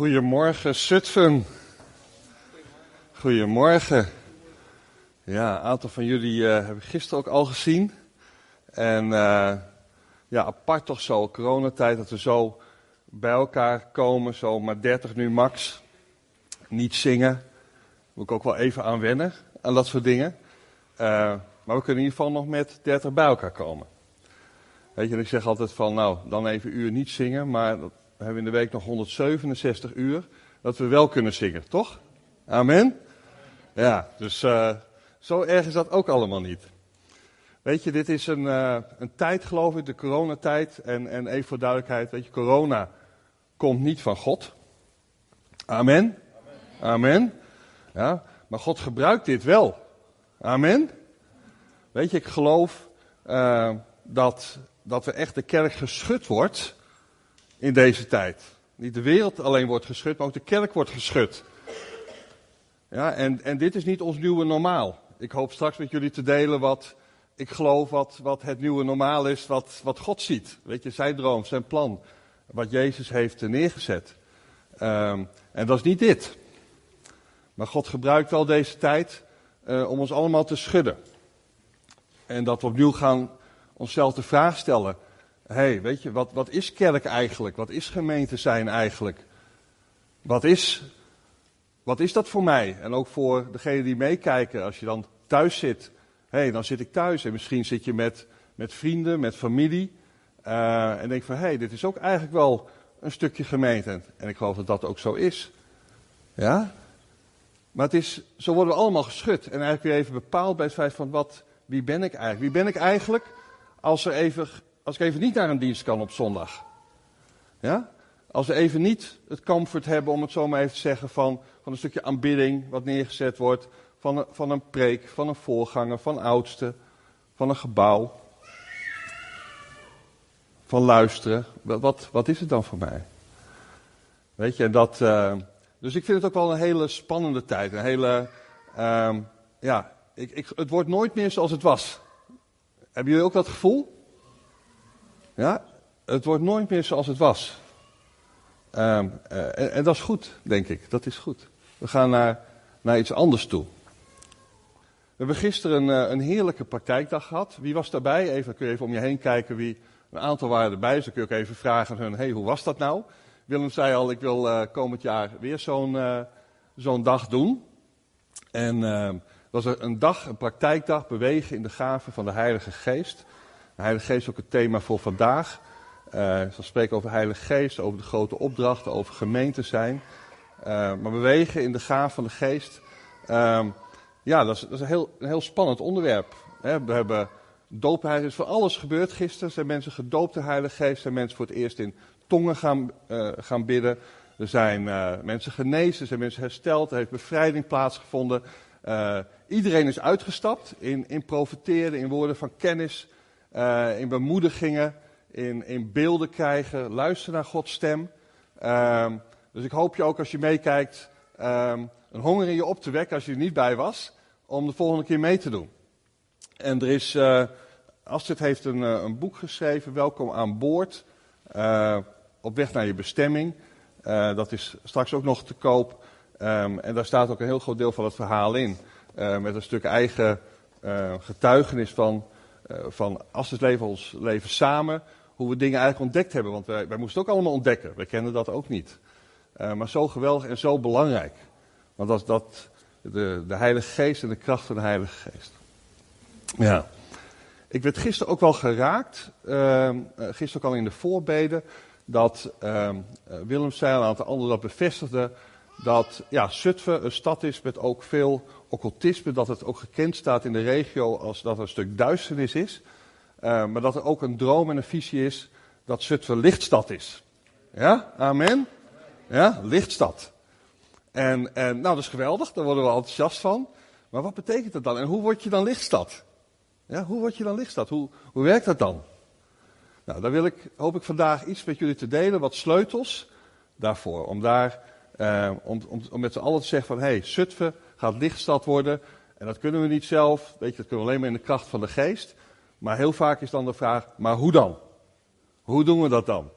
Goedemorgen, Zutphen. Goedemorgen. Ja, een aantal van jullie uh, heb ik gisteren ook al gezien. En uh, ja, apart toch zo, coronatijd, dat we zo bij elkaar komen, zo maar 30 nu max. Niet zingen. Moet ik ook wel even aan wennen, aan dat soort dingen. Uh, maar we kunnen in ieder geval nog met 30 bij elkaar komen. Weet je, ik zeg altijd van, nou, dan even uur niet zingen, maar we hebben in de week nog 167 uur dat we wel kunnen zingen, toch? Amen? Ja, dus uh, zo erg is dat ook allemaal niet. Weet je, dit is een, uh, een tijd, geloof ik, de coronatijd. En, en even voor duidelijkheid, weet je, corona komt niet van God. Amen? Amen. Ja, maar God gebruikt dit wel. Amen? Weet je, ik geloof uh, dat, dat we echt de kerk geschud wordt in deze tijd. Niet de wereld alleen wordt geschud, maar ook de kerk wordt geschud. Ja, en, en dit is niet ons nieuwe normaal. Ik hoop straks met jullie te delen wat ik geloof wat, wat het nieuwe normaal is, wat, wat God ziet. Weet je, zijn droom, zijn plan, wat Jezus heeft neergezet. Um, en dat is niet dit. Maar God gebruikt wel deze tijd uh, om ons allemaal te schudden. En dat we opnieuw gaan onszelf de vraag stellen hey, weet je, wat, wat is kerk eigenlijk? Wat is gemeente zijn eigenlijk? Wat is, wat is dat voor mij? En ook voor degenen die meekijken, als je dan thuis zit. hey, dan zit ik thuis en misschien zit je met, met vrienden, met familie. Uh, en denk van, hé, hey, dit is ook eigenlijk wel een stukje gemeente. En ik geloof dat dat ook zo is. Ja? Maar het is, zo worden we allemaal geschud. En eigenlijk weer even bepaald bij het feit van, wat, wie ben ik eigenlijk? Wie ben ik eigenlijk als er even als ik even niet naar een dienst kan op zondag. Ja? Als we even niet het comfort hebben, om het zo maar even te zeggen, van, van een stukje aanbidding wat neergezet wordt, van een, van een preek, van een voorganger, van oudste, van een gebouw, van luisteren. Wat, wat is het dan voor mij? Weet je, en dat, uh, dus ik vind het ook wel een hele spannende tijd. Een hele, uh, ja, ik, ik, het wordt nooit meer zoals het was. Hebben jullie ook dat gevoel? Ja, het wordt nooit meer zoals het was. Um, uh, en, dat is goed, denk ik. Dat is goed. We gaan naar, naar iets anders toe. We hebben gisteren een, uh, een heerlijke praktijkdag gehad. Wie was daarbij? Even, kun je even om je heen kijken wie. Een aantal waren erbij, dus dan kun je ook even vragen aan hun: hey, hoe was dat nou? Willem zei al: ik wil uh, komend jaar weer zo'n dag doen. En ehm, dat was een dag, een praktijkdag, bewegen in de gaven van de Heilige Geest. Heilige Geest is ook het thema voor vandaag. Uh, ik zal spreken over Heilige Geest, over de grote opdrachten, over gemeente zijn. Uh, maar bewegen in de gaaf van de Geest. Uh, ja, dat is, dat is een, heel, een heel spannend onderwerp. We hebben doop, er is van alles gebeurd gisteren. Er zijn mensen gedoopt de Heilige Geest. Zijn mensen voor het eerst in tongen gaan, uh, gaan bidden. Er zijn mensen genezen, er zijn mensen hersteld. Er heeft bevrijding plaatsgevonden. Iedereen is uitgestapt in, in in woorden van kennis in bemoedigingen, in, in beelden krijgen, luisteren naar Gods stem. Uh, dus ik hoop je ook als je meekijkt uh, een honger in je op te wekken als je er niet bij was, om de volgende keer mee te doen. En er is, uh, Astrid heeft een, uh, een boek geschreven, Welkom aan boord, op weg naar je bestemming. dat is straks ook nog te koop. Um, en daar staat ook een heel groot deel van het verhaal in. met een stuk eigen getuigenis van van het leven ons leven samen, hoe we dingen eigenlijk ontdekt hebben. Want wij, moesten ook allemaal ontdekken, wij kenden dat ook niet. Uh, maar zo geweldig en zo belangrijk. Want is dat, de, de Heilige Geest en de kracht van de Heilige Geest. Ja. Ik werd gisteren ook wel geraakt, uh, gisteren ook al in de voorbeden, dat Willem zei en een aantal anderen dat bevestigden, dat ja, Zutphen een stad is met ook veel occultisme, dat het ook gekend staat in de regio als dat er een stuk duisternis is. Uh, maar dat er ook een droom en een visie is dat Zutphen lichtstad is. Ja, amen? Ja, lichtstad. En, en nou, dat is geweldig, daar worden we enthousiast van. Maar wat betekent dat dan? En hoe word je dan lichtstad? Ja, hoe word je dan lichtstad? Hoe, hoe werkt dat dan? Nou, daar wil ik, hoop ik vandaag iets met jullie te delen, wat sleutels daarvoor. Om daar, uh, om, om, om met z'n allen te zeggen van, hé, hey, Zutphen gaat lichtstad worden. En dat kunnen we niet zelf, weet je, dat kunnen we alleen maar in de kracht van de geest. Maar heel vaak is dan de vraag, maar hoe dan? Hoe doen we dat dan?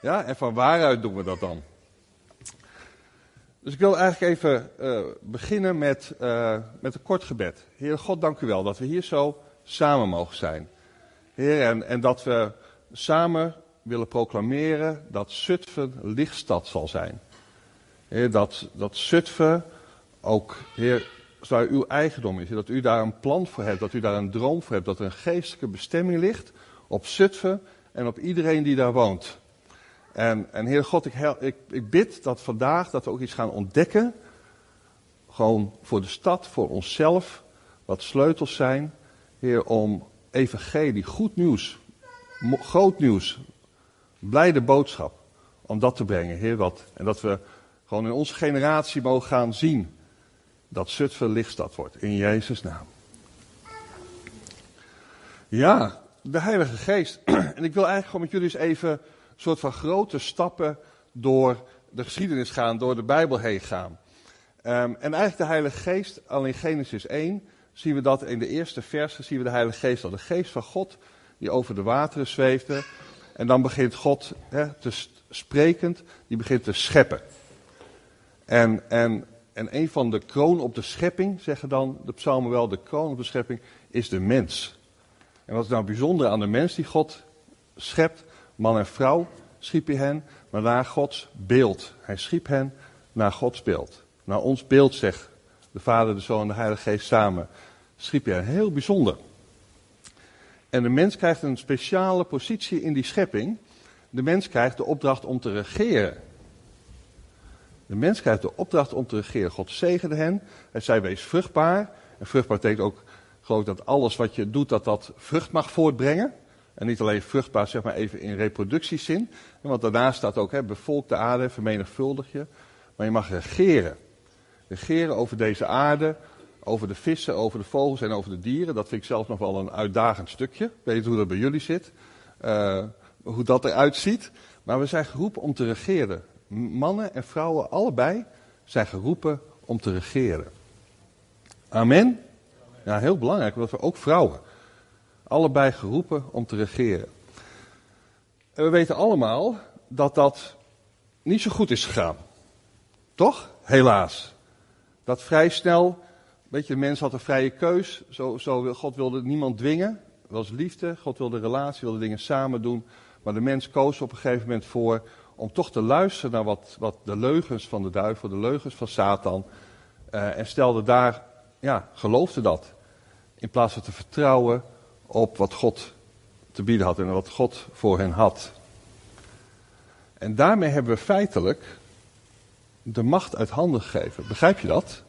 Ja, en van waaruit doen we dat dan? Dus ik wil eigenlijk even uh, beginnen met, uh, met een kort gebed. Heer God, dank u wel dat we hier zo samen mogen zijn. Heer, en, en dat we samen willen proclameren dat Zutphen lichtstad zal zijn. Heer, dat, dat Zutphen ook, Heer, zou uw eigendom is. Dat u daar een plan voor hebt, dat u daar een droom voor hebt, dat er een geestelijke bestemming ligt op Zutphen en op iedereen die daar woont. En, en Heer God, ik, ik, ik bid dat vandaag dat we ook iets gaan ontdekken. Gewoon voor de stad, voor onszelf. Wat sleutels zijn. Heer, om evangelie, goed nieuws, groot nieuws, blijde boodschap. Om dat te brengen, Heer. Wat, en dat we gewoon in onze generatie mogen gaan zien dat Zutphen lichtstad wordt. In Jezus' naam. Ja, de Heilige Geest. En ik wil eigenlijk gewoon met jullie eens even soort van grote stappen door de geschiedenis gaan, door de Bijbel heen gaan. Um, en eigenlijk de Heilige Geest, al in Genesis 1 zien we dat in de eerste versen, zien we de Heilige Geest al. De Geest van God die over de wateren zweefde. En dan begint God te sprekend, die begint te scheppen. En, en, en een van de kroon op de schepping, zeggen dan de psalmen wel, de kroon op de schepping, is de mens. En wat is nou bijzonder aan de mens die God schept? Man en vrouw schiep hij hen, maar naar Gods beeld. Hij schiep hen naar Gods beeld. Naar ons beeld, zegt de Vader, de Zoon en de Heilige Geest samen. Schiep hij hen. Heel bijzonder. En de mens krijgt een speciale positie in die schepping. De mens krijgt de opdracht om te regeren. De mens krijgt de opdracht om te regeren. God zegende hen. Hij zei: Wees vruchtbaar. En vruchtbaar betekent ook, geloof ik, dat alles wat je doet, dat dat vrucht mag voortbrengen. En niet alleen vruchtbaar, zeg maar even in reproductiezin. Want daarnaast staat ook, hè, bevolk de aarde, vermenigvuldig je. Maar je mag regeren. Regeren over deze aarde, over de vissen, over de vogels en over de dieren. Dat vind ik zelf nog wel een uitdagend stukje. Weet hoe dat bij jullie zit. Uh, hoe dat eruit ziet. Maar we zijn geroepen om te regeren. Mannen en vrouwen, allebei, zijn geroepen om te regeren. Amen? Ja, heel belangrijk, want we ook vrouwen allebei geroepen om te regeren. En we weten allemaal dat dat niet zo goed is gegaan. Toch? Helaas. Dat vrij snel, weet je, de mens had een vrije keus. Zo, zo, God wilde niemand dwingen. Dat was liefde. God wilde relatie, wilde dingen samen doen. Maar de mens koos op een gegeven moment voor om toch te luisteren naar wat, wat de leugens van de duivel, de leugens van Satan. Uh, en stelde daar, ja, geloofde dat. In plaats van te vertrouwen op wat God te bieden had en wat God voor hen had. En daarmee hebben we feitelijk de macht uit handen gegeven. Begrijp je dat?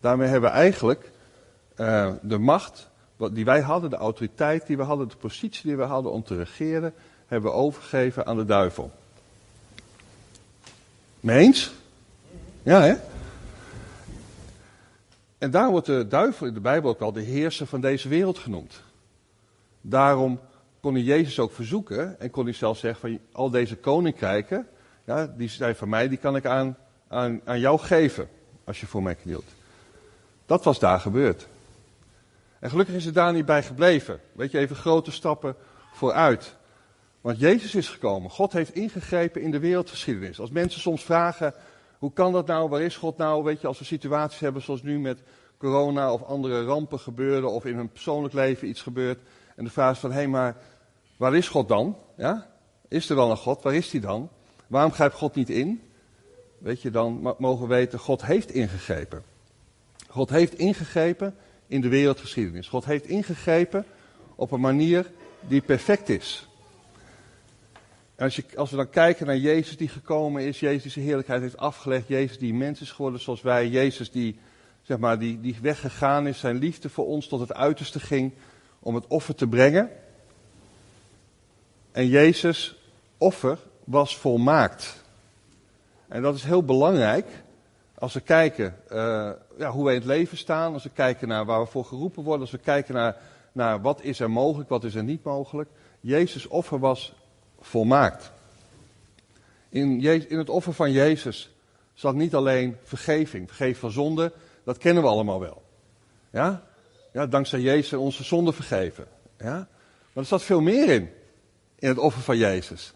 Daarmee hebben we eigenlijk uh, de macht die wij hadden, de autoriteit die we hadden, de positie die we hadden om te regeren, hebben we overgegeven aan de duivel. Meens? Ja, hè? En daar wordt de duivel in de Bijbel ook wel de heerser van deze wereld genoemd. Daarom kon hij Jezus ook verzoeken en kon hij zelfs zeggen van al deze koninkrijken, ja, die zijn van mij, die kan ik aan, aan, aan jou geven als je voor mij knielt. Dat was daar gebeurd. En gelukkig is het daar niet bij gebleven. Weet je, even grote stappen vooruit. Want Jezus is gekomen. God heeft ingegrepen in de wereldgeschiedenis. Als mensen soms vragen, hoe kan dat nou, waar is God nou? Weet je, als we situaties hebben zoals nu met corona of andere rampen gebeuren of in hun persoonlijk leven iets gebeurt. En de vraag is van, hé, hey, maar waar is God dan? Ja? Is er wel een God? Waar is hij dan? Waarom grijpt God niet in? Weet je, dan mogen we weten, God heeft ingegrepen. God heeft ingegrepen in de wereldgeschiedenis. God heeft ingegrepen op een manier die perfect is. Als, je, als we dan kijken naar Jezus die gekomen is, Jezus die zijn heerlijkheid heeft afgelegd, Jezus die mens is geworden zoals wij, Jezus die, zeg maar, die, die weggegaan is, zijn liefde voor ons tot het uiterste ging, om het offer te brengen. En Jezus' offer was volmaakt. En dat is heel belangrijk als we kijken uh, ja, hoe wij in het leven staan, als we kijken naar waar we voor geroepen worden, als we kijken naar, naar wat is er mogelijk, wat is er niet mogelijk. Jezus' offer was volmaakt. In, in het offer van Jezus zat niet alleen vergeving, vergeving van zonde, dat kennen we allemaal wel. Ja? Ja, dankzij Jezus onze zonde vergeven. Ja? Maar er zat veel meer in, in het offer van Jezus.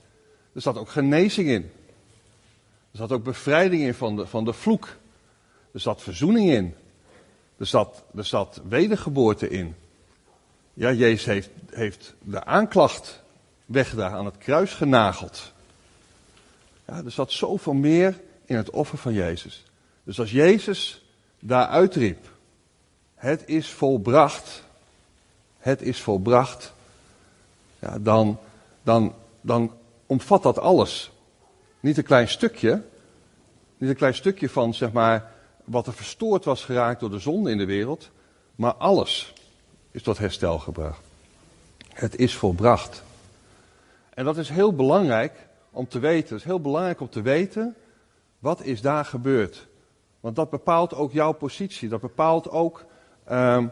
Er zat ook genezing in. Er zat ook bevrijding in van de, van de vloek. Er zat verzoening in. Er zat, er zat wedergeboorte in. Ja, Jezus heeft, heeft de aanklacht weggedaan, aan het kruis genageld. Ja, er zat zoveel meer in het offer van Jezus. Dus als Jezus daar uitriep, het is volbracht, het is volbracht, ja, dan, dan, dan omvat dat alles. Niet een klein stukje, niet een klein stukje van zeg maar wat er verstoord was geraakt door de zonde in de wereld, maar alles is tot herstel gebracht. Het is volbracht. En dat is heel belangrijk om te weten. Het is heel belangrijk om te weten wat is daar gebeurd. Want dat bepaalt ook jouw positie. Dat bepaalt ook uh,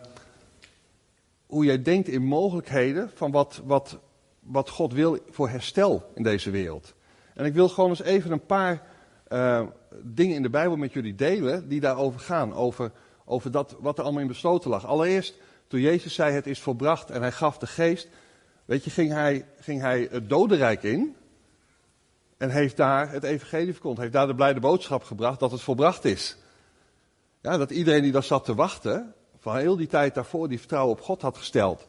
hoe jij denkt in mogelijkheden van wat, wat, wat God wil voor herstel in deze wereld. En ik wil gewoon eens even een paar uh, dingen in de Bijbel met jullie delen die daarover gaan. Over, over dat, wat er allemaal in besloten lag. Allereerst, toen Jezus zei het is volbracht en hij gaf de geest. Weet je, ging hij, ging hij het dodenrijk in. En heeft daar het evangelie verkondigd. Heeft daar de blijde boodschap gebracht dat het volbracht is. Ja, dat iedereen die daar zat te wachten, van heel die tijd daarvoor, die vertrouwen op God had gesteld.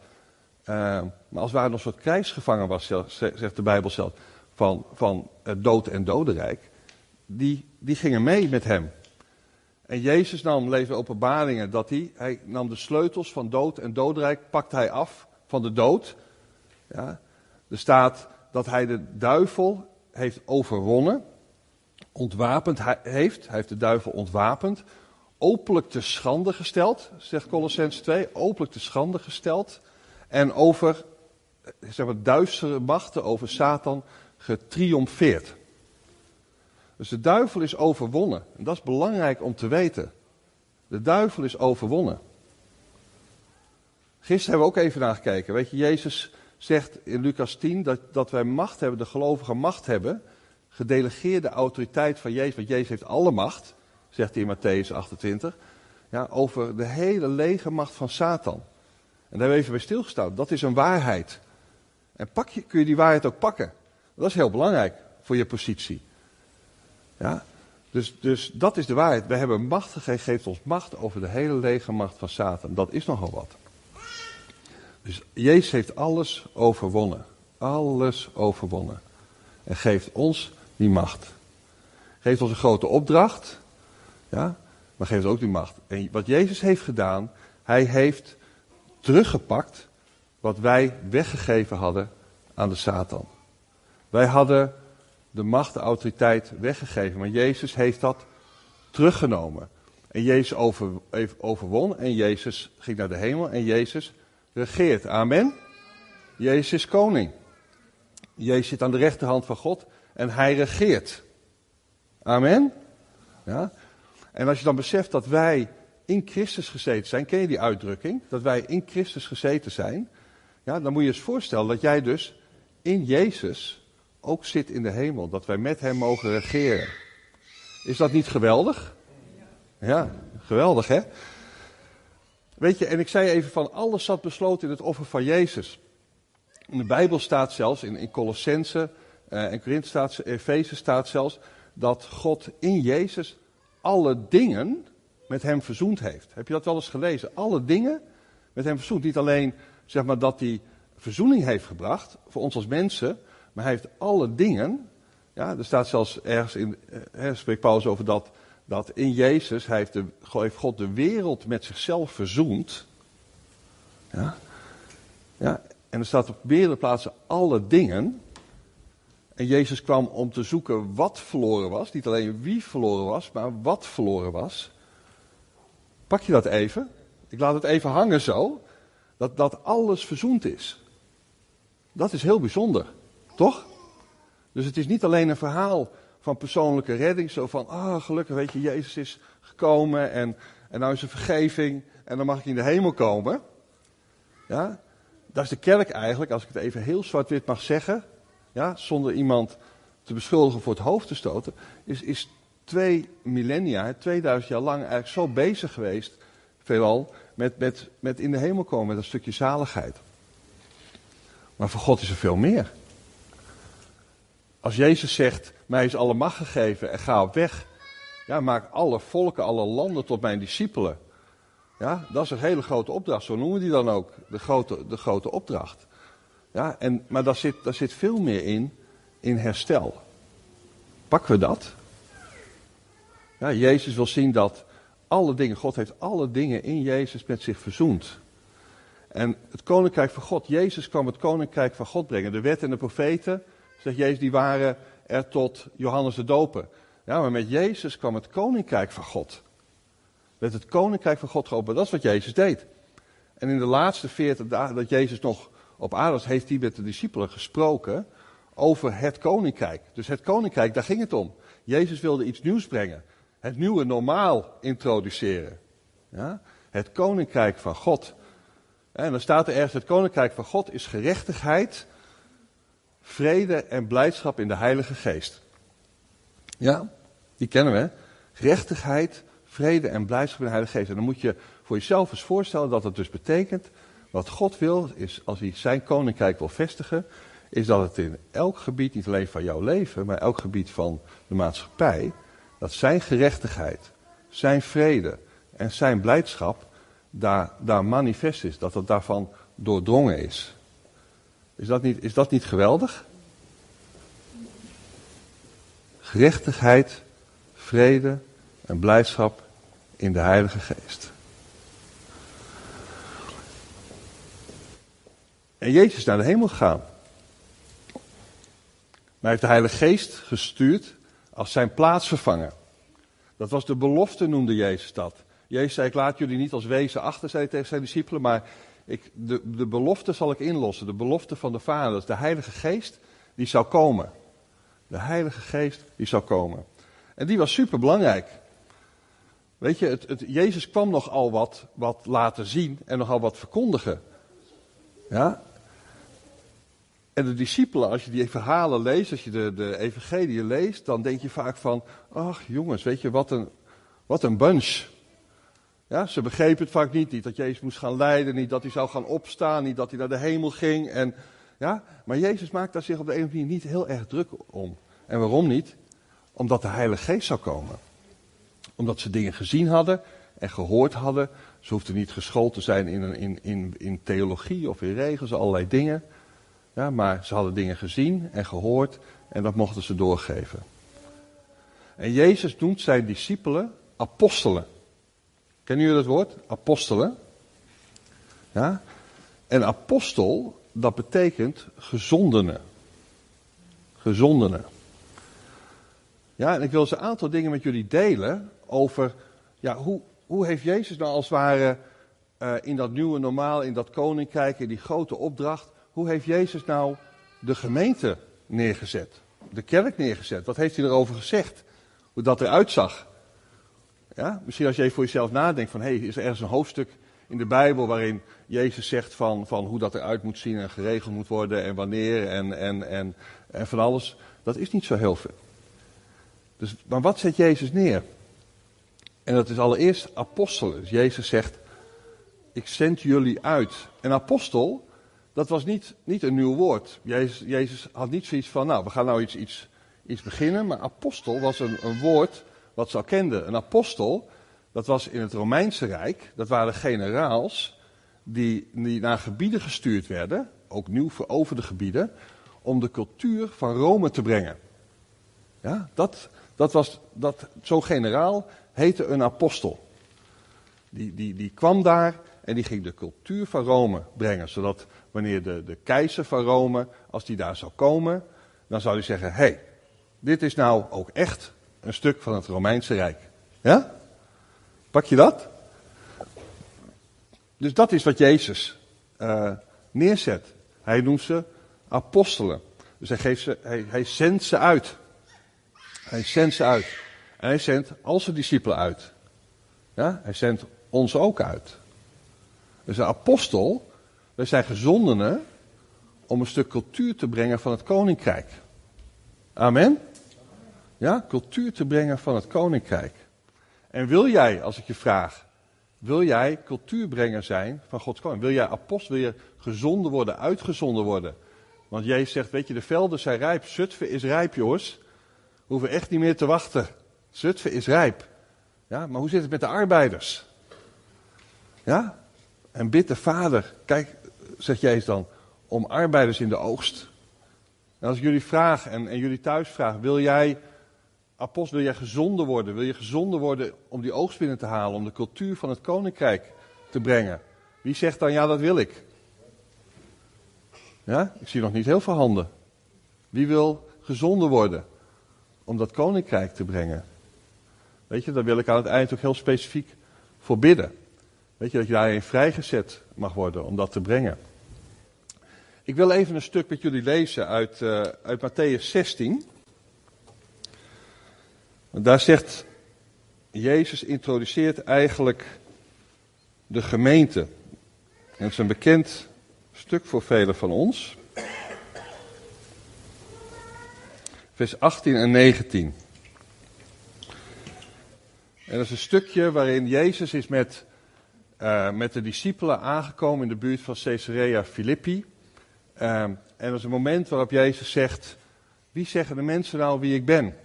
Uh, maar als nog een soort krijgsgevangen was, zegt de Bijbel zelf, van, van dood en dodenrijk. Die, die gingen mee met hem. En Jezus nam, leven openbaringen, dat hij, hij nam de sleutels van dood en dodenrijk, pakte hij af van de dood. Ja, er staat dat hij de duivel heeft overwonnen, ontwapend heeft, hij heeft de duivel ontwapend, openlijk te schande gesteld, zegt Colossens 2, openlijk te schande gesteld. En over zeg maar, duistere machten, over Satan getriomfeerd. Dus de duivel is overwonnen. En dat is belangrijk om te weten. De duivel is overwonnen. Gisteren hebben we ook even naar gekeken. Weet je, Jezus zegt in Lucas 10 dat, dat wij macht hebben, de gelovige macht hebben. Gedelegeerde autoriteit van Jezus. Want Jezus heeft alle macht zegt hij in Matthäus 28, ja, over de hele legermacht van Satan. En daar hebben we even bij stilgestaan. Dat is een waarheid. En pak je, kun je die waarheid ook pakken. Dat is heel belangrijk voor je positie. Ja? Dus, dus dat is de waarheid. We hebben macht gegeven, geeft ons macht over de hele legermacht van Satan. Dat is nogal wat. Dus Jezus heeft alles overwonnen. Alles overwonnen. En geeft ons die macht. Geeft ons een grote opdracht. Ja? Maar geeft ook die macht. En wat Jezus heeft gedaan, hij heeft teruggepakt wat wij weggegeven hadden aan de Satan. Wij hadden de macht, de autoriteit weggegeven, maar Jezus heeft dat teruggenomen. En Jezus over, overwon en Jezus ging naar de hemel en Jezus regeert. Amen. Jezus is koning. Jezus zit aan de rechterhand van God en hij regeert. Amen. Ja? En als je dan beseft dat wij in Christus gezeten zijn, ken je die uitdrukking? Dat wij in Christus gezeten zijn. Ja, dan moet je eens voorstellen dat jij dus in Jezus ook zit in de hemel. Dat wij met hem mogen regeren. Is dat niet geweldig? Ja, geweldig hè? Weet je, en ik zei even van alles zat besloten in het offer van Jezus. In de Bijbel staat zelfs, in, in Colossense uh, en Korinthe staat, Efeze staat zelfs, dat God in Jezus alle dingen met hem verzoend heeft. Heb je dat wel eens gelezen? Alle dingen met hem verzoend. Niet alleen zeg maar, dat hij verzoening heeft gebracht voor ons als mensen, maar hij heeft alle dingen. Ja, er staat zelfs ergens in, eh, spreekt Paulus over dat, dat in Jezus heeft, de, heeft God de wereld met zichzelf verzoend. Ja, ja, en er staat op meerdere plaatsen alle dingen. En Jezus kwam om te zoeken wat verloren was. Niet alleen wie verloren was, maar wat verloren was. Pak je dat even? Ik laat het even hangen zo. Dat, dat alles verzoend is. Dat is heel bijzonder, toch? Dus het is niet alleen een verhaal van persoonlijke redding. Zo van, ah gelukkig weet je, Jezus is gekomen en, en nou is er vergeving en dan mag ik in de hemel komen. Ja, dat is de kerk eigenlijk, als ik het even heel zwart-wit mag zeggen ja, zonder iemand te beschuldigen voor het hoofd te stoten, is, is twee millennia, 2000 jaar lang eigenlijk zo bezig geweest, veelal, met, met, met in de hemel komen, met een stukje zaligheid. Maar voor God is er veel meer. Als Jezus zegt, mij is alle macht gegeven en ga op weg. Ja, maak alle volken, alle landen tot mijn discipelen. Ja, dat is een hele grote opdracht, zo noemen we die dan ook, de grote, de grote opdracht. Ja, en, maar daar zit, daar zit veel meer in, in herstel. Pakken we dat? Ja, Jezus wil zien dat alle dingen, God heeft alle dingen in Jezus met zich verzoend. En het koninkrijk van God, Jezus kwam het koninkrijk van God brengen. De wet en de profeten, zegt Jezus, die waren er tot Johannes de Doper. Ja, maar met Jezus kwam het koninkrijk van God. Met het koninkrijk van God geopend. Dat is wat Jezus deed. En in de laatste veertig dagen dat Jezus nog op aarde was, heeft hij met de discipelen gesproken over het koninkrijk. Dus het koninkrijk, daar ging het om. Jezus wilde iets nieuws brengen. Het nieuwe normaal introduceren. Ja? Het koninkrijk van God. En dan staat er ergens, het koninkrijk van God is gerechtigheid, vrede en blijdschap in de Heilige Geest. Ja, die kennen we. Gerechtigheid, vrede en blijdschap in de Heilige Geest. En dan moet je voor jezelf eens voorstellen dat het dus betekent, wat God wil, is als hij zijn koninkrijk wil vestigen, is dat het in elk gebied, niet alleen van jouw leven, maar elk gebied van de maatschappij, dat zijn gerechtigheid, zijn vrede en zijn blijdschap daar, daar manifest is. Dat het daarvan doordrongen is. Is dat niet, is dat niet geweldig? Gerechtigheid, vrede en blijdschap in de Heilige Geest. En Jezus is naar de hemel gegaan. Maar hij heeft de Heilige Geest gestuurd als zijn plaatsvervanger. Dat was de belofte, noemde Jezus dat. Jezus zei, ik laat jullie niet als wezen achter, zei hij tegen zijn discipelen, maar ik, de, de belofte zal ik inlossen. De belofte van de Vader, dat is de Heilige Geest, die zou komen. De Heilige Geest, die zou komen. En die was super belangrijk. Weet je, het, het, Jezus kwam nogal wat, wat laten zien en nogal wat verkondigen. Ja? En de discipelen, als je die verhalen leest, als je de, de evangelie leest, dan denk je vaak van, ach jongens, weet je, wat een, wat een bunch. Ja, ze begrepen het vaak niet, niet dat Jezus moest gaan lijden, niet dat hij zou gaan opstaan, niet dat hij naar de hemel ging. En, ja, maar Jezus maakt daar zich op de een of andere manier niet heel erg druk om. En waarom niet? Omdat de Heilige Geest zou komen. Omdat ze dingen gezien hadden en gehoord hadden. Ze hoefden niet geschoold te zijn in, in, in, in theologie of in regels, allerlei dingen. Ja, maar ze hadden dingen gezien en gehoord en dat mochten ze doorgeven. En Jezus noemt zijn discipelen apostelen. Kennen jullie dat woord? Apostelen. Ja? En apostel, dat betekent gezondene. Gezondene. Ja, en ik wil eens een aantal dingen met jullie delen over, ja, hoe, hoe heeft Jezus nou als het ware uh, in dat nieuwe normaal, in dat koninkrijk, in die grote opdracht, hoe heeft Jezus nou de gemeente neergezet? De kerk neergezet? Wat heeft hij erover gezegd? Hoe dat eruit zag? Ja, misschien als je voor jezelf nadenkt van, hey, is er ergens een hoofdstuk in de Bijbel waarin Jezus zegt van, van hoe dat eruit moet zien en geregeld moet worden en wanneer en, en, en, en van alles. Dat is niet zo heel veel. Dus, maar wat zet Jezus neer? En dat is allereerst apostelen. Dus Jezus zegt, ik zend jullie uit. En apostel, dat was niet, niet een nieuw woord. Jezus, Jezus had niet zoiets van, nou, we gaan nou iets, iets, iets beginnen. Maar apostel was een, een woord wat ze al kenden. Een apostel, dat was in het Romeinse Rijk, dat waren generaals die, die naar gebieden gestuurd werden, ook nieuw veroverde gebieden, om de cultuur van Rome te brengen. Ja, dat, dat was, dat, zo'n generaal heette een apostel. Die, die, die kwam daar en die ging de cultuur van Rome brengen. Zodat wanneer de, de keizer van Rome, als die daar zou komen, dan zou hij zeggen, hey, dit is nou ook echt een stuk van het Romeinse Rijk. Ja? Pak je dat? Dus dat is wat Jezus uh, neerzet. Hij noemt ze apostelen. Dus hij, geeft ze, hij, hij zendt ze uit. Hij zendt ze uit. En hij zendt al zijn discipelen uit. Ja? Hij zendt ons ook uit. Dus een apostel, wij zijn gezondenen om een stuk cultuur te brengen van het koninkrijk. Amen? Ja, cultuur te brengen van het koninkrijk. En wil jij, als ik je vraag, wil jij cultuurbrenger zijn van Gods koninkrijk? Wil jij apostel, wil je gezonden worden, uitgezonden worden? Want Jezus zegt, weet je, de velden zijn rijp, Zutphen is rijp, jongens. We hoeven echt niet meer te wachten. Zutphen is rijp. Ja, maar hoe zit het met de arbeiders? Ja? En bid de Vader, kijk, zegt Jezus dan, om arbeiders in de oogst. En als ik jullie vraag en, en jullie thuis vraag, wil jij, apostel, wil jij gezonden worden? Wil je gezonden worden om die oogst binnen te halen, om de cultuur van het koninkrijk te brengen? Wie zegt dan, ja, dat wil ik? Ja, ik zie nog niet heel veel handen. Wie wil gezonden worden om dat koninkrijk te brengen? Weet je, daar wil ik aan het eind ook heel specifiek voor bidden. Weet je, dat je daarin vrijgezet mag worden om dat te brengen. Ik wil even een stuk met jullie lezen uit, uh, uit Matthäus 16. Daar zegt Jezus introduceert eigenlijk de gemeente. En het is een bekend stuk voor velen van ons. Vers 18 en 19. En dat is een stukje waarin Jezus is met, uh, met de discipelen aangekomen in de buurt van Caesarea Philippi. Uh, en dat is een moment waarop Jezus zegt, wie zeggen de mensen nou wie ik ben?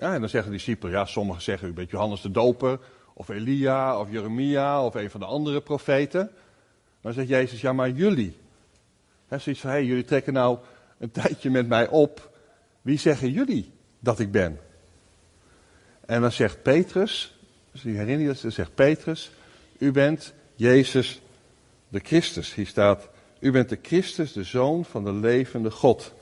Ja, en dan zeggen de discipelen, ja, sommigen zeggen u bent Johannes de Doper, of Elia, of Jeremia, of een van de andere profeten. Dan zegt Jezus, ja, maar jullie. He, zoiets van, hé, hey, jullie trekken nou een tijdje met mij op. Wie zeggen jullie dat ik ben? En dan zegt Petrus, dus die herinner je dan zegt Petrus, u bent Jezus de Christus. Hier staat, u bent de Christus, de Zoon van de levende God.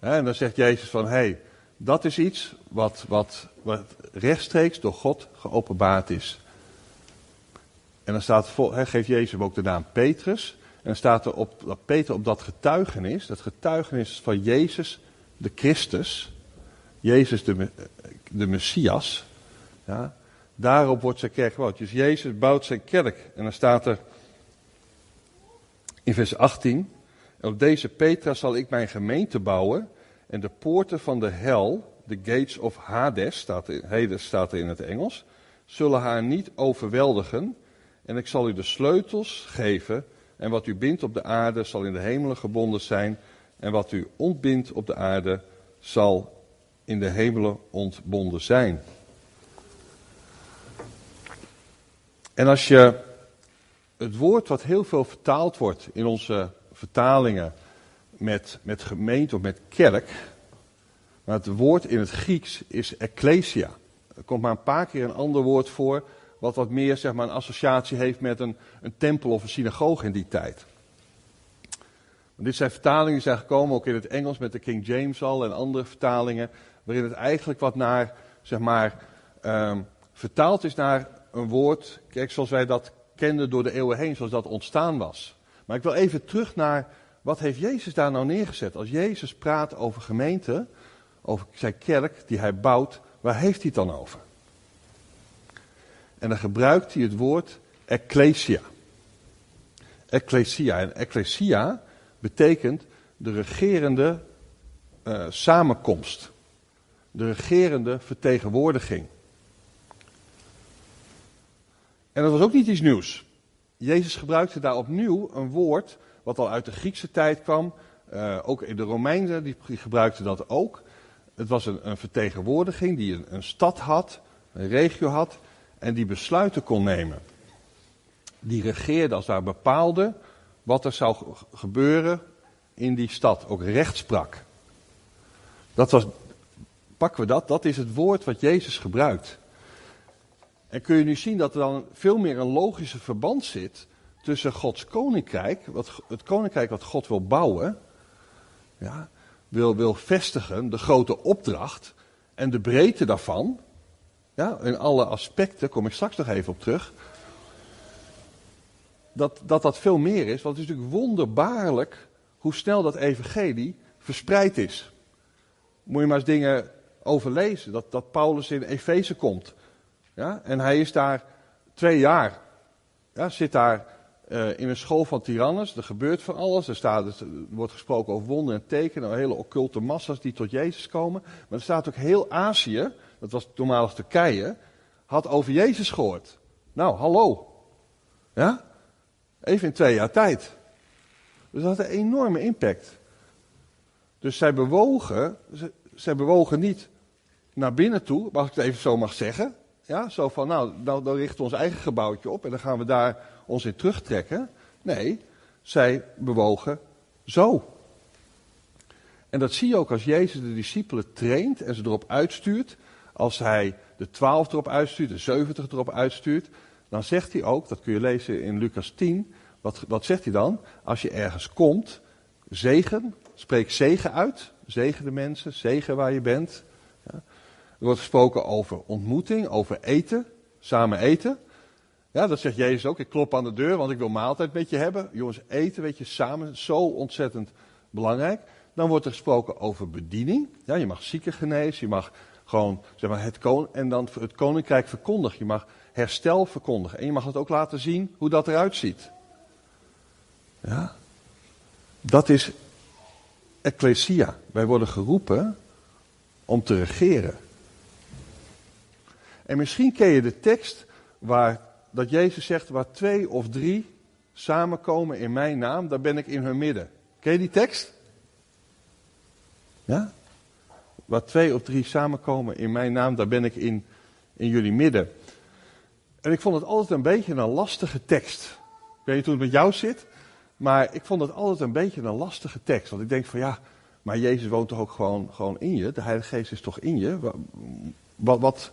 En dan zegt Jezus van, hé, hey, dat is iets wat, wat, wat rechtstreeks door God geopenbaard is. En dan staat, hij geeft Jezus hem ook de naam Petrus. En dan staat er op, dat Peter op dat getuigenis, dat getuigenis van Jezus de Christus, Jezus de, de Messias, ja, daarop wordt zijn kerk gebouwd. Dus Jezus bouwt zijn kerk. En dan staat er in vers 18, op deze Petra zal ik mijn gemeente bouwen en de poorten van de hel, de gates of Hades, staat Hades staat er in het Engels, zullen haar niet overweldigen. En ik zal u de sleutels geven. En wat u bindt op de aarde zal in de hemelen gebonden zijn. En wat u ontbindt op de aarde zal in de hemelen ontbonden zijn. En als je het woord wat heel veel vertaald wordt in onze vertalingen met, met gemeente of met kerk. Maar het woord in het Grieks is ecclesia. Er komt maar een paar keer een ander woord voor, wat wat meer zeg maar, een associatie heeft met een, een tempel of een synagoge in die tijd. dit zijn vertalingen die zijn gekomen ook in het Engels met de King James al en andere vertalingen, waarin het eigenlijk wat naar, zeg maar, um, vertaald is naar een woord, kijk, zoals wij dat kenden door de eeuwen heen, zoals dat ontstaan was. Maar ik wil even terug naar wat heeft Jezus daar nou neergezet? Als Jezus praat over gemeente, over zijn kerk die hij bouwt, waar heeft hij het dan over? En dan gebruikt hij het woord ecclesia. Ecclesia. En ecclesia betekent de regerende uh, samenkomst. De regerende vertegenwoordiging. En dat was ook niet iets nieuws. Jezus gebruikte daar opnieuw een woord wat al uit de Griekse tijd kwam. Uh, ook in de Romeinen, die, gebruikten dat ook. Het was een, een vertegenwoordiging die een, een, stad had, een regio had, en die besluiten kon nemen. Die regeerde als daar bepaalde wat er zou gebeuren in die stad, ook recht sprak. Dat was, pakken we dat, dat is het woord wat Jezus gebruikt. En kun je nu zien dat er dan veel meer een logische verband zit tussen Gods koninkrijk, wat, het koninkrijk wat God wil bouwen, ja, wil, wil vestigen, de grote opdracht en de breedte daarvan, ja, in alle aspecten, kom ik straks nog even op terug, dat dat, dat veel meer is, want het is natuurlijk wonderbaarlijk hoe snel dat evangelie verspreid is. Moet je maar eens dingen overlezen, dat, dat Paulus in Efeze komt. Ja, en hij is daar twee jaar, ja, zit daar uh, in een school van tirannes. Er gebeurt van alles. Er, staat, er wordt gesproken over wonden en tekenen. Hele occulte massa's die tot Jezus komen. Maar er staat ook heel Azië, dat was toenmalig Turkije, had over Jezus gehoord. Nou, hallo. Ja? Even in twee jaar tijd. Dus dat had een enorme impact. Dus zij bewogen, zij bewogen niet naar binnen toe, als ik het even zo mag zeggen. Ja, zo van, nou, nou, dan richten we ons eigen gebouwtje op en dan gaan we daar ons in terugtrekken. Nee, zij bewogen zo. En dat zie je ook als Jezus de discipelen traint en ze erop uitstuurt. Als hij de twaalf erop uitstuurt, de zeventig erop uitstuurt. Dan zegt hij ook, dat kun je lezen in Lucas 10. Wat, wat zegt hij dan? Als je ergens komt, zegen, spreek zegen uit. Zegen de mensen, zegen waar je bent. Er wordt gesproken over ontmoeting, over eten, samen eten. Ja, dat zegt Jezus ook. Ik klop aan de deur, want ik wil maaltijd met je hebben. Jongens, eten, weet je, samen, zo ontzettend belangrijk. Dan wordt er gesproken over bediening. Ja, je mag zieken genezen, je mag gewoon, zeg maar, het, kon en dan het koninkrijk verkondigen. Je mag herstel verkondigen. En je mag het ook laten zien hoe dat eruit ziet. Ja, dat is ecclesia. Wij worden geroepen om te regeren. En misschien ken je de tekst waar dat Jezus zegt, waar twee of drie samenkomen in mijn naam, daar ben ik in hun midden. Ken je die tekst? Ja? Waar twee of drie samenkomen in mijn naam, daar ben ik in, in jullie midden. En ik vond het altijd een beetje een lastige tekst. Weet niet hoe het met jou zit, maar ik vond het altijd een beetje een lastige tekst. Want ik denk van ja, maar Jezus woont toch ook gewoon, gewoon in je? De Heilige Geest is toch in je? Wat,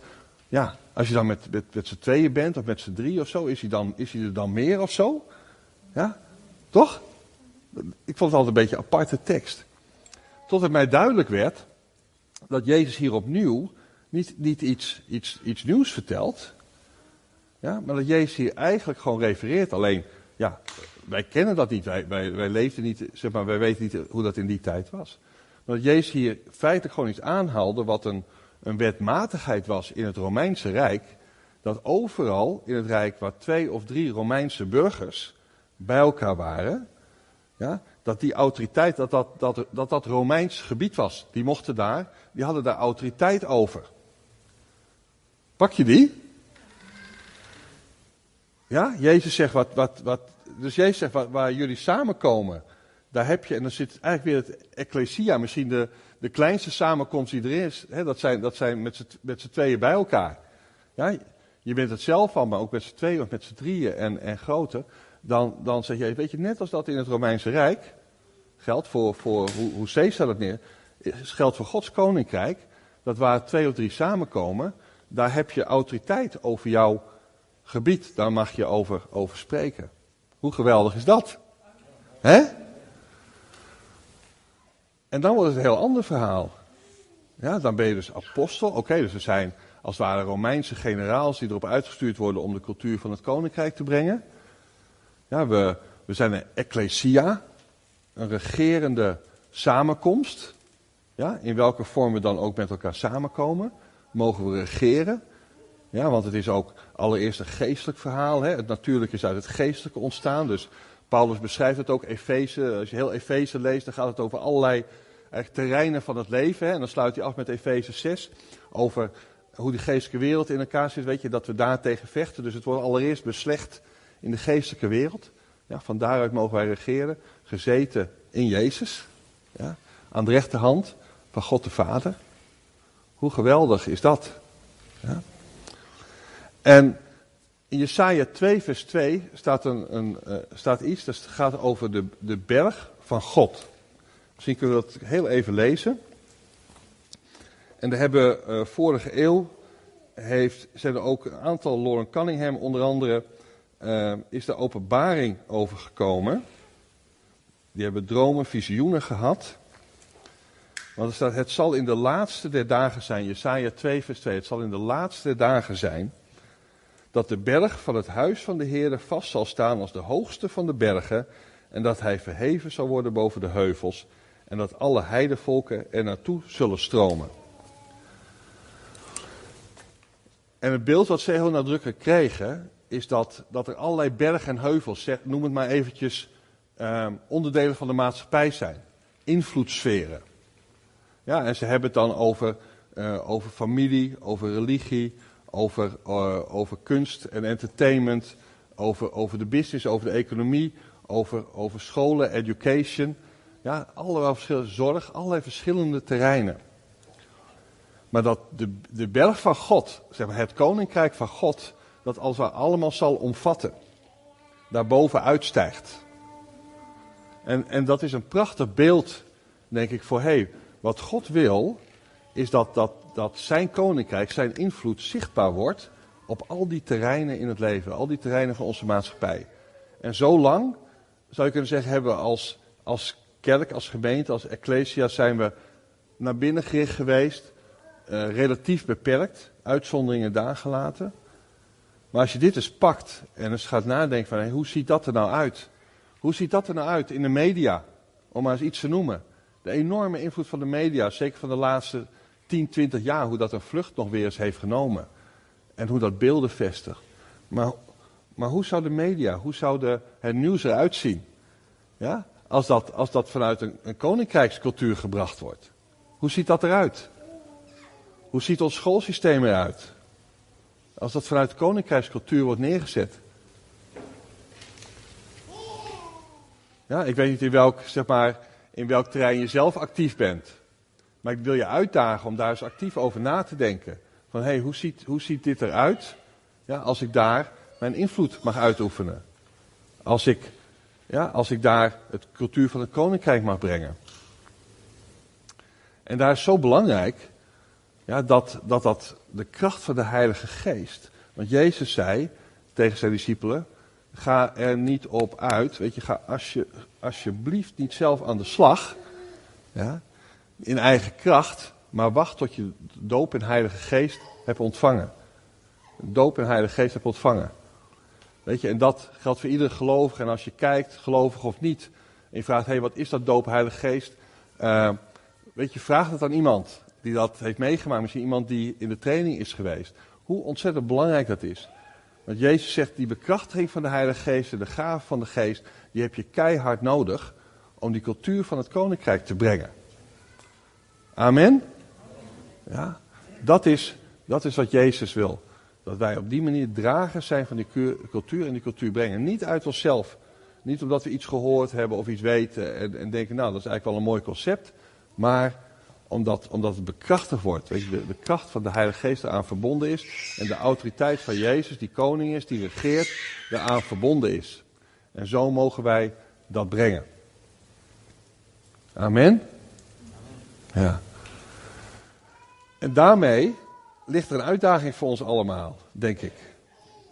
ja, als je dan met, met, met z'n tweeën bent of met z'n drie of zo, is hij, dan, is hij er dan meer of zo? Ja, toch? Ik vond het altijd een beetje een aparte tekst. Tot het mij duidelijk werd dat Jezus hier opnieuw niet, niet iets, iets, iets nieuws vertelt. Ja, maar dat Jezus hier eigenlijk gewoon refereert. Alleen, ja, wij kennen dat niet. Wij, wij, wij leefden niet, zeg maar, wij weten niet hoe dat in die tijd was. Maar dat Jezus hier feitelijk gewoon iets aanhaalde wat een, een wetmatigheid was in het Romeinse Rijk. Dat overal in het Rijk waar twee of drie Romeinse burgers bij elkaar waren, ja, dat die autoriteit, dat dat, dat, dat dat Romeins gebied was. Die mochten daar, die hadden daar autoriteit over. Pak je die? Ja, Jezus zegt wat, wat, wat, dus Jezus zegt waar, waar jullie samenkomen, daar heb je, en dan zit eigenlijk weer het ecclesia, misschien de, de kleinste samenkomst die er is, hè, dat zijn, dat zijn met z'n tweeën bij elkaar. Ja, je bent het zelf al, maar ook met z'n tweeën of met z'n drieën en, en groter dan, dan zeg je, weet je, net als dat in het Romeinse Rijk geldt voor, voor hoe, hoe Caesar dat neer, geldt voor Gods koninkrijk, dat waar twee of drie samenkomen, daar heb je autoriteit over jouw gebied, daar mag je over, over spreken. Hoe geweldig is dat? Hè? En dan wordt het een heel ander verhaal. Ja, dan ben je dus apostel. Oké, dus er zijn als het ware Romeinse generaals die erop uitgestuurd worden om de cultuur van het koninkrijk te brengen. Ja, we, we zijn een ecclesia, een regerende samenkomst. Ja, in welke vorm we dan ook met elkaar samenkomen, mogen we regeren. Ja, want het is ook allereerst een geestelijk verhaal. Hè? Het natuurlijke is uit het geestelijke ontstaan. Dus Paulus beschrijft het ook, Efeze. Als je heel Efeze leest, dan gaat het over allerlei terreinen van het leven. En dan sluit hij af met Efeze 6 over hoe die geestelijke wereld in elkaar zit. Weet je, dat we daar tegen vechten. Dus het wordt allereerst beslecht in de geestelijke wereld. Ja, van daaruit mogen wij regeren, gezeten in Jezus. Ja, aan de rechterhand van God de Vader. Hoe geweldig is dat? Ja. En in Jesaja 2 vers 2 staat, een, een uh, staat iets, dat gaat over de, de berg van God. Misschien kunnen we dat heel even lezen. En daar hebben uh, vorige eeuw heeft, zijn er ook een aantal, Lauren Cunningham onder andere, uh, is de openbaring overgekomen. Die hebben dromen, visioenen gehad. Want er staat, het zal in de laatste der dagen zijn, Jesaja 2 vers 2, het zal in de laatste der dagen zijn, dat de berg van het huis van de Heer vast zal staan als de hoogste van de bergen, en dat hij verheven zal worden boven de heuvels, en dat alle heidevolken er naartoe zullen stromen. En het beeld wat ze heel nadrukkelijk kregen, is dat, dat er allerlei bergen en heuvels, noem het maar eventjes, eh, onderdelen van de maatschappij zijn. Invloedssferen. Ja, en ze hebben het dan over, uh, over familie, over religie, over, uh, over kunst en entertainment, over, over de business, over de economie, over, over scholen, education. Ja, allerlei verschillende zorg, allerlei verschillende terreinen. Maar dat de, de berg van God, zeg maar het koninkrijk van God, dat als we allemaal zal omvatten, daarboven uitstijgt. En, en dat is een prachtig beeld, denk ik, voor hey, wat God wil, is dat, dat, dat zijn koninkrijk, zijn invloed zichtbaar wordt op al die terreinen in het leven, al die terreinen van onze maatschappij. En zo lang, zou je kunnen zeggen, hebben we als, als kerk, als gemeente, als ecclesia, zijn we naar binnen gericht geweest, uh, relatief beperkt, uitzonderingen daar gelaten. Maar als je dit eens pakt en eens gaat nadenken van hey, hoe ziet dat er nou uit? Hoe ziet dat er nou uit in de media? Om maar eens iets te noemen. De enorme invloed van de media, zeker van de laatste 10, 20 jaar, hoe dat een vlucht nog weer eens heeft genomen. En hoe dat beelden vestigt. Maar, maar hoe zou de media, hoe zou de, het nieuws eruit zien? Ja? Als, dat, als dat vanuit een, een koninkrijkscultuur gebracht wordt. Hoe ziet dat eruit? Hoe ziet ons schoolsysteem eruit? Als dat vanuit de koninkrijkscultuur wordt neergezet. Ja, ik weet niet in welk, zeg maar, in welk terrein je zelf actief bent. Maar ik wil je uitdagen om daar eens actief over na te denken. Van hé, hey, hoe, ziet, hoe ziet dit eruit ja, als ik daar mijn invloed mag uitoefenen? Als ik, ja, als ik daar het cultuur van het koninkrijk mag brengen. En daar is zo belangrijk ja, dat, dat dat de kracht van de Heilige Geest. Want Jezus zei tegen zijn discipelen: ga er niet op uit. Weet je, ga als je, alsjeblieft niet zelf aan de slag. Ja, in eigen kracht. Maar wacht tot je doop in Heilige Geest hebt ontvangen. Doop in Heilige Geest hebt ontvangen. Weet je, en dat geldt voor iedere gelovige. En als je kijkt, gelovig of niet, en je vraagt: hé, hey, wat is dat doop Heilige Geest? Uh, weet je, vraag het aan iemand die dat heeft meegemaakt. Misschien iemand die in de training is geweest. Hoe ontzettend belangrijk dat is. Want Jezus zegt, die bekrachtiging van de Heilige Geest en de gave van de Geest, die heb je keihard nodig om die cultuur van het Koninkrijk te brengen. Amen? Ja, dat is, dat is wat Jezus wil. Dat wij op die manier dragers zijn van die cultuur en die cultuur brengen. Niet uit onszelf. Niet omdat we iets gehoord hebben of iets weten en, en denken, nou dat is eigenlijk wel een mooi concept. Maar omdat, omdat het bekrachtigd wordt. Weet je, de, de kracht van de Heilige Geest eraan verbonden is. En de autoriteit van Jezus, die koning is, die regeert, eraan verbonden is. En zo mogen wij dat brengen. Amen? Ja. En daarmee ligt er een uitdaging voor ons allemaal, denk ik.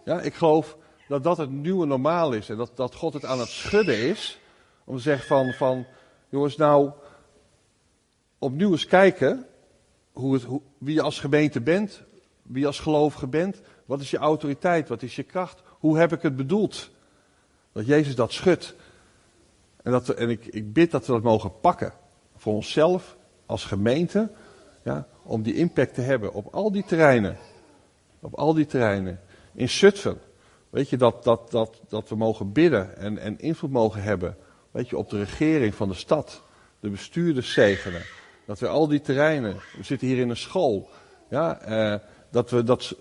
Ja, ik geloof dat dat het nieuwe normaal is. En dat, dat God het aan het schudden is. Om te zeggen van, van jongens nou, opnieuw eens kijken hoe het, wie je als gemeente bent, wie je als gelovige bent. Wat is je autoriteit? Wat is je kracht? Hoe heb ik het bedoeld? Dat Jezus dat schudt. En, dat en ik, ik bid dat we dat mogen pakken. Voor onszelf, als gemeente. Ja, om die impact te hebben op al die terreinen. Op al die terreinen. In Zutphen. Weet je, dat, dat, dat, dat we mogen bidden en, en invloed mogen hebben. Weet je, op de regering van de stad. De bestuurders zegenen. Dat we al die terreinen, we zitten hier in een school. Ja, uh, dat we dat,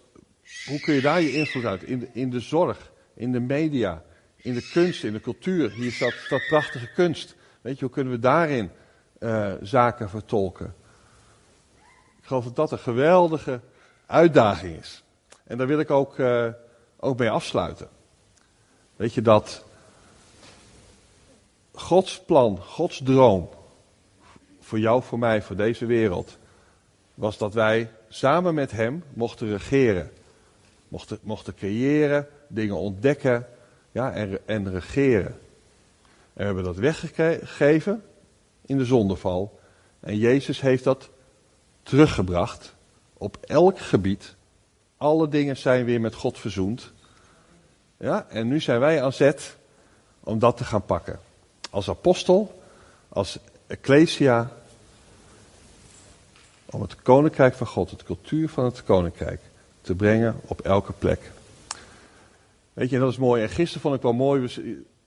hoe kun je daar je invloed uit? In de, in de zorg, in de media, in de kunst, in de cultuur. Hier staat, staat prachtige kunst. Weet je, hoe kunnen we daarin uh, zaken vertolken? Ik geloof dat dat een geweldige uitdaging is. En daar wil ik ook, uh, ook mee afsluiten. Weet je dat Gods plan, Gods droom, voor jou, voor mij, voor deze wereld, was dat wij samen met Hem mochten regeren. Mochten, mochten creëren, dingen ontdekken ja, en, en regeren. En we hebben dat weggegeven in de zondeval. En Jezus heeft dat teruggebracht op elk gebied. Alle dingen zijn weer met God verzoend. Ja, en nu zijn wij aan zet om dat te gaan pakken. Als apostel, als ecclesia, om het koninkrijk van God, het cultuur van het koninkrijk, te brengen op elke plek. Weet je, dat is mooi. En gisteren vond ik wel mooi,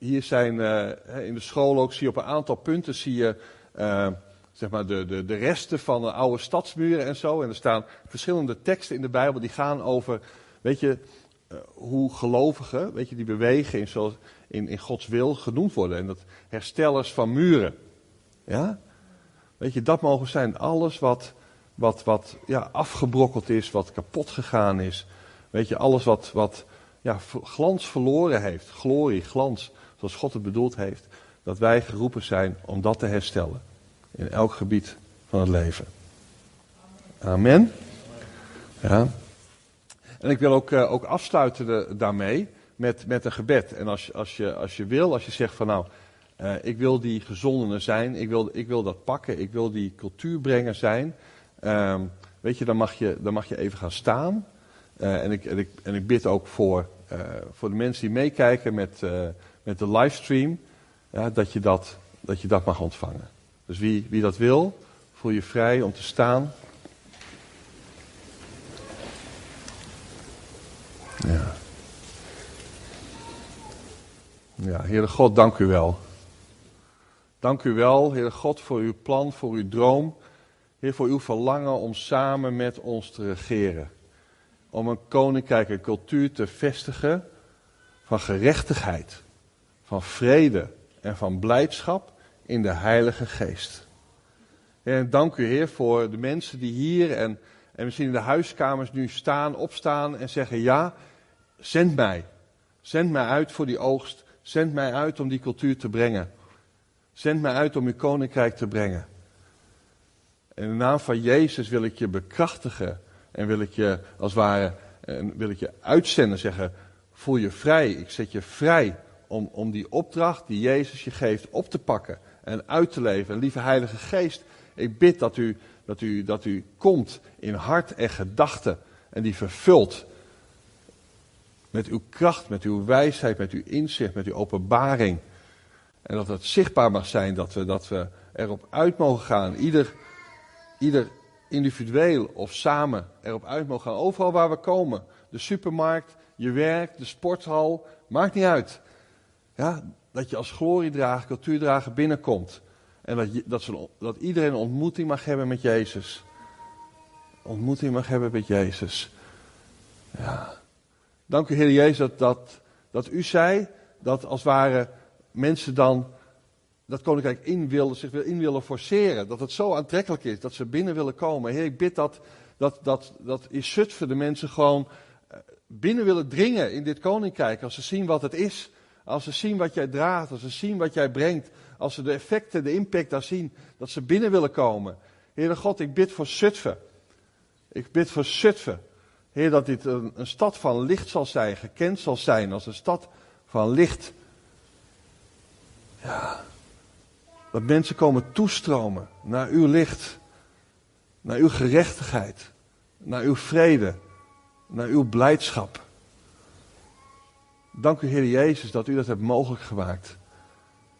hier zijn uh, in de school ook, zie je op een aantal punten, zie je uh, zeg maar de, de, de resten van de oude stadsmuren en zo. En er staan verschillende teksten in de Bijbel die gaan over, weet je, uh, hoe gelovigen, weet je, die bewegen in, zoals, in, in Gods wil genoemd worden. En dat herstellers van muren. Ja? Weet je, dat mogen zijn. Alles wat wat, wat ja, afgebrokkeld is, wat kapot gegaan is. Weet je, alles wat, wat ja, glans verloren heeft, glorie, glans, zoals God het bedoeld heeft, dat wij geroepen zijn om dat te herstellen. In elk gebied van het leven. Amen. Ja. En ik wil ook, uh, ook afsluiten daarmee met, met een gebed. En als, als, je, als je wil, als je zegt van nou, uh, ik wil die gezondene zijn, ik wil, ik wil dat pakken, ik wil die cultuurbrenger zijn. Uh, weet je, dan mag je, dan mag je even gaan staan. En, ik, en, ik, en ik bid ook voor, voor de mensen die meekijken met, met de livestream, ja, dat, je dat, dat je dat mag ontvangen. Dus wie, wie dat wil, voel je vrij om te staan. Ja. Ja, Heere God, dank u wel. Dank u wel, Heere God, voor uw plan, voor uw droom. Heer, voor uw verlangen om samen met ons te regeren. Om een koninkrijk cultuur te vestigen van gerechtigheid, van vrede en van blijdschap in de Heilige Geest. En dank u, Heer, voor de mensen die hier en, en misschien in de huiskamers nu staan, opstaan en zeggen: Ja, zend mij. Zend mij uit voor die oogst. Zend mij uit om die cultuur te brengen. Zend mij uit om uw koninkrijk te brengen. In de naam van Jezus wil ik je bekrachtigen en wil ik je als het ware wil ik je uitzenden, zeggen, voel je vrij, ik zet je vrij om, om die opdracht die Jezus je geeft op te pakken en uit te leven. En lieve Heilige Geest, ik bid dat u, dat u, dat u komt in hart en gedachten en die vervult met uw kracht, met uw wijsheid, met uw inzicht, met uw openbaring. En dat het zichtbaar mag zijn dat we, dat we erop uit mogen gaan. Ieder, ieder individueel of samen erop uit mogen gaan. Overal waar we komen. De supermarkt, je werk, de sporthal. Maakt niet uit. Ja, dat je als gloriedrager, cultuurdrager binnenkomt. En dat, je, dat, dat iedereen een ontmoeting mag hebben met Jezus. Ontmoeting mag hebben met Jezus. Ja. Dank u, Heer Jezus, dat, dat, dat u zei dat als ware mensen dan dat koninkrijk in willen, zich in willen forceren. Dat het zo aantrekkelijk is, dat ze binnen willen komen. Heer, ik bid dat, dat, dat, dat in Zutphen de mensen gewoon eh, binnen willen dringen in dit koninkrijk. Als ze zien wat het is. Als ze zien wat jij draagt. Als ze zien wat jij brengt. Als ze de effecten, de impact daar zien. Dat ze binnen willen komen. Heere God, ik bid voor Zutphen. Ik bid voor Zutphen. Heer, dat dit een, een, stad van licht zal zijn, gekend zal zijn als een stad van licht. Ja. Dat mensen komen toestromen naar uw licht, naar uw gerechtigheid, naar uw vrede, naar uw blijdschap. Dank u, Heer Jezus, dat u dat hebt mogelijk gemaakt.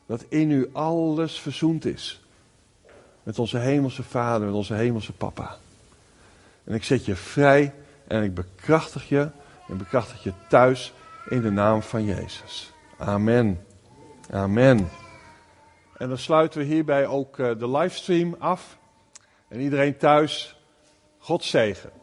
Dat in u alles verzoend is. Met onze hemelse Vader, met onze hemelse Papa. En ik zet je vrij en ik bekrachtig je en bekrachtig je thuis in de naam van Jezus. Amen. Amen. En dan sluiten we hierbij ook eh, de livestream af. En iedereen thuis, God zegen.